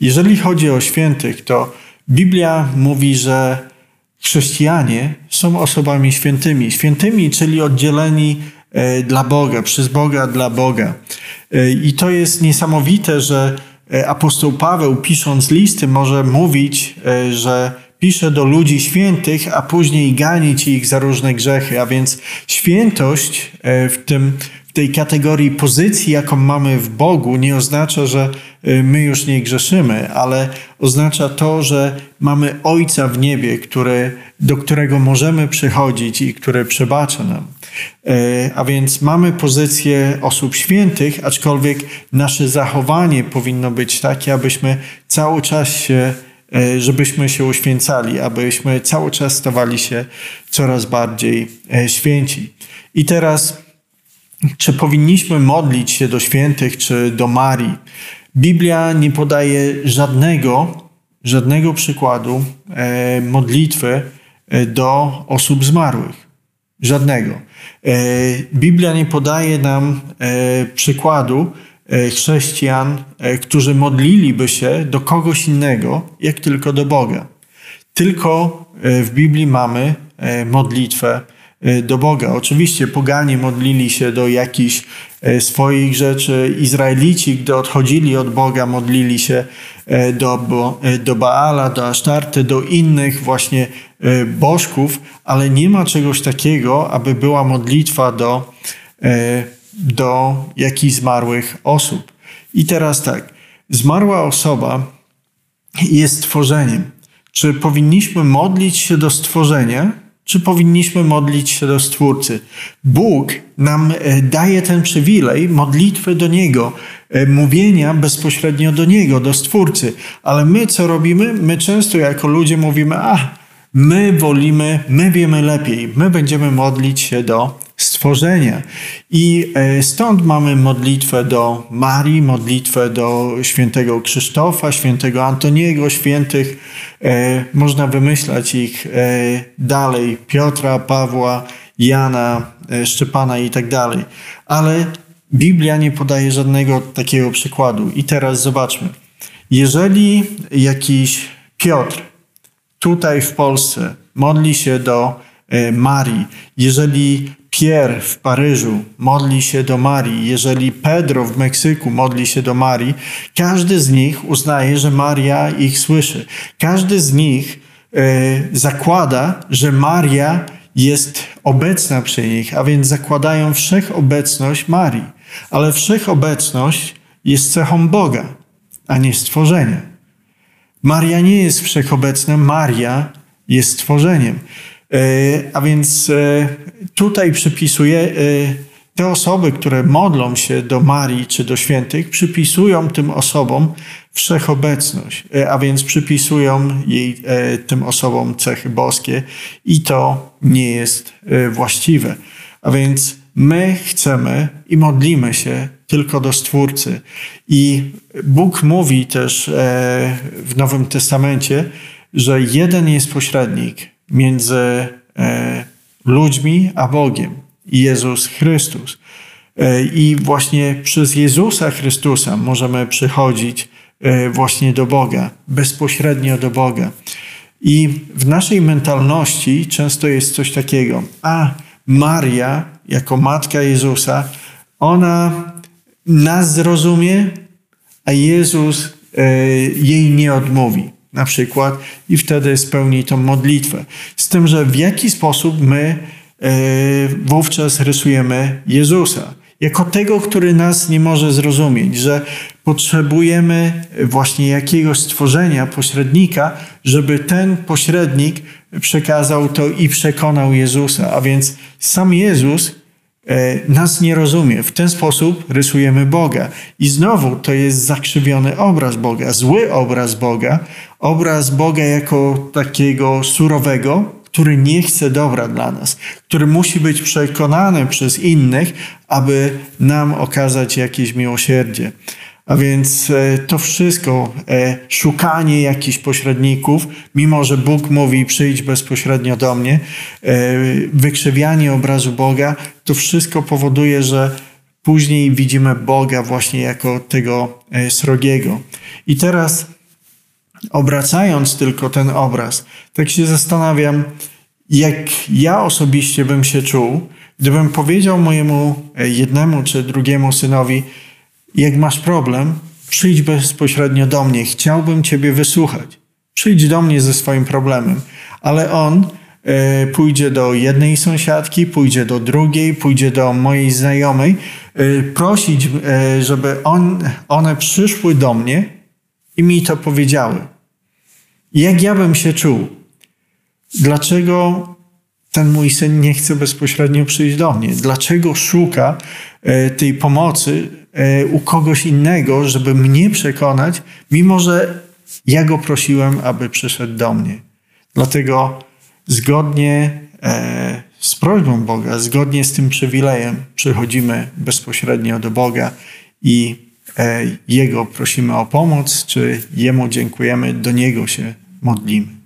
Jeżeli chodzi o świętych, to Biblia mówi, że chrześcijanie są osobami świętymi. Świętymi, czyli oddzieleni e, dla Boga, przez Boga dla Boga. E, I to jest niesamowite, że e, apostoł Paweł, pisząc listy, może mówić, że pisze do ludzi świętych, a później ganić ich za różne grzechy. A więc świętość w tym tej kategorii pozycji, jaką mamy w Bogu, nie oznacza, że y, my już nie grzeszymy, ale oznacza to, że mamy Ojca w niebie, który, do którego możemy przychodzić i który przebacza nam. Y, a więc mamy pozycję osób świętych, aczkolwiek nasze zachowanie powinno być takie, abyśmy cały czas się y, żebyśmy się uświęcali, abyśmy cały czas stawali się coraz bardziej święci. I teraz czy powinniśmy modlić się do świętych czy do Marii? Biblia nie podaje żadnego, żadnego przykładu e, modlitwy e, do osób zmarłych. Żadnego. E, Biblia nie podaje nam przykładu chrześcijan, którzy modliliby się do kogoś innego, jak tylko do Boga. Tylko w Biblii mamy modlitwę do Boga. Oczywiście poganie modlili się do jakichś e, swoich rzeczy. Izraelici, gdy odchodzili od Boga, modlili się e, do, do Baala, do Asztarty, do innych właśnie bożków, ale nie ma czegoś takiego, aby była modlitwa do, do jakichś zmarłych osób. I teraz tak, zmarła osoba jest stworzeniem. Czy powinniśmy modlić się do stworzenia? Czy powinniśmy modlić się do Stwórcy? Bóg nam e, daje ten przywilej modlitwy do Niego, e, mówienia bezpośrednio do Niego, do Stwórcy. Ale my co robimy? My często jako ludzie mówimy, a my wolimy, my wiemy lepiej, my będziemy modlić się do stworzenia. I e, stąd mamy modlitwę do Marii, modlitwę do świętego Krzysztofa, świętego Antoniego, świętych, e, można wymyślać ich e, dalej, Piotra, Pawła, Jana, Szczepana i tak dalej. Ale Biblia nie podaje żadnego takiego przykładu. I teraz zobaczmy. Jeżeli jakiś Piotr tutaj w Polsce modli się do Marii, jeżeli Pierre w Paryżu modli się do Marii, jeżeli Pedro w Meksyku modli się do Marii, każdy z nich uznaje, że Maria ich słyszy. Każdy z nich e, zakłada, że Maria jest obecna przy nich, a więc zakładają wszechobecność Marii. Ale wszechobecność jest cechą Boga, a nie stworzenia. Maria nie jest wszechobecna, Maria jest stworzeniem. E, a więc e, tutaj przypisuję e, te osoby, które modlą się do Marii czy do świętych, przypisują tym osobom wszechobecność, a więc przypisują jej, tym osobom cechy boskie i to nie jest właściwe. A więc my chcemy i modlimy się tylko do Stwórcy. I Bóg mówi też w Nowym Testamencie, że jeden jest pośrednik między e, ludźmi a Bogiem. Jezus Chrystus. E, I właśnie przez Jezusa Chrystusa możemy przychodzić e, właśnie do Boga, bezpośrednio do Boga. I w naszej mentalności często jest coś takiego. A Maria, jako matka Jezusa, ona nas zrozumie, a Jezus jej nie odmówi na przykład, i wtedy spełni tą modlitwę. Z tym, że w jaki sposób my e, wówczas rysujemy Jezusa. Jako tego, który nas nie może zrozumieć, że potrzebujemy właśnie jakiegoś stworzenia, pośrednika, żeby ten pośrednik przekazał to i przekonał Jezusa. A więc sam Jezus nas nie rozumie. W ten sposób rysujemy Boga. I znowu to jest zakrzywiony obraz Boga, zły obraz Boga, obraz Boga jako takiego surowego, który nie chce dobra dla nas, który musi być przekonany przez innych, aby nam okazać jakieś miłosierdzie. A więc e, to wszystko, e, szukanie jakichś pośredników, mimo że Bóg mówi przyjdź bezpośrednio do mnie, e, wykrzywianie obrazu Boga, to wszystko powoduje, że później widzimy Boga właśnie jako tego srogiego. I teraz obracając tylko ten obraz, tak się zastanawiam, jak ja osobiście bym się czuł, gdybym powiedział mojemu jednemu czy drugiemu synowi, jak masz problem, przyjdź bezpośrednio do mnie, chciałbym Ciebie wysłuchać. Przyjdź do mnie ze swoim problemem. Ale on e, pójdzie do jednej sąsiadki, pójdzie do drugiej, pójdzie do mojej znajomej, e, prosić, żeby on, one przyszły do mnie i mi to powiedziały. Jak ja bym się czuł? Dlaczego ten mój syn nie chce bezpośrednio przyjść do mnie? Dlaczego szuka e, tej pomocy e, u kogoś innego, żeby mnie przekonać, mimo że ja go prosiłem, aby przyszedł do mnie? Dlatego zgodnie e, z prośbą Boga, zgodnie z tym przywilejem, przychodzimy bezpośrednio do Boga i Jego prosimy o pomoc, czy Jemu dziękujemy, do Niego się modlimy.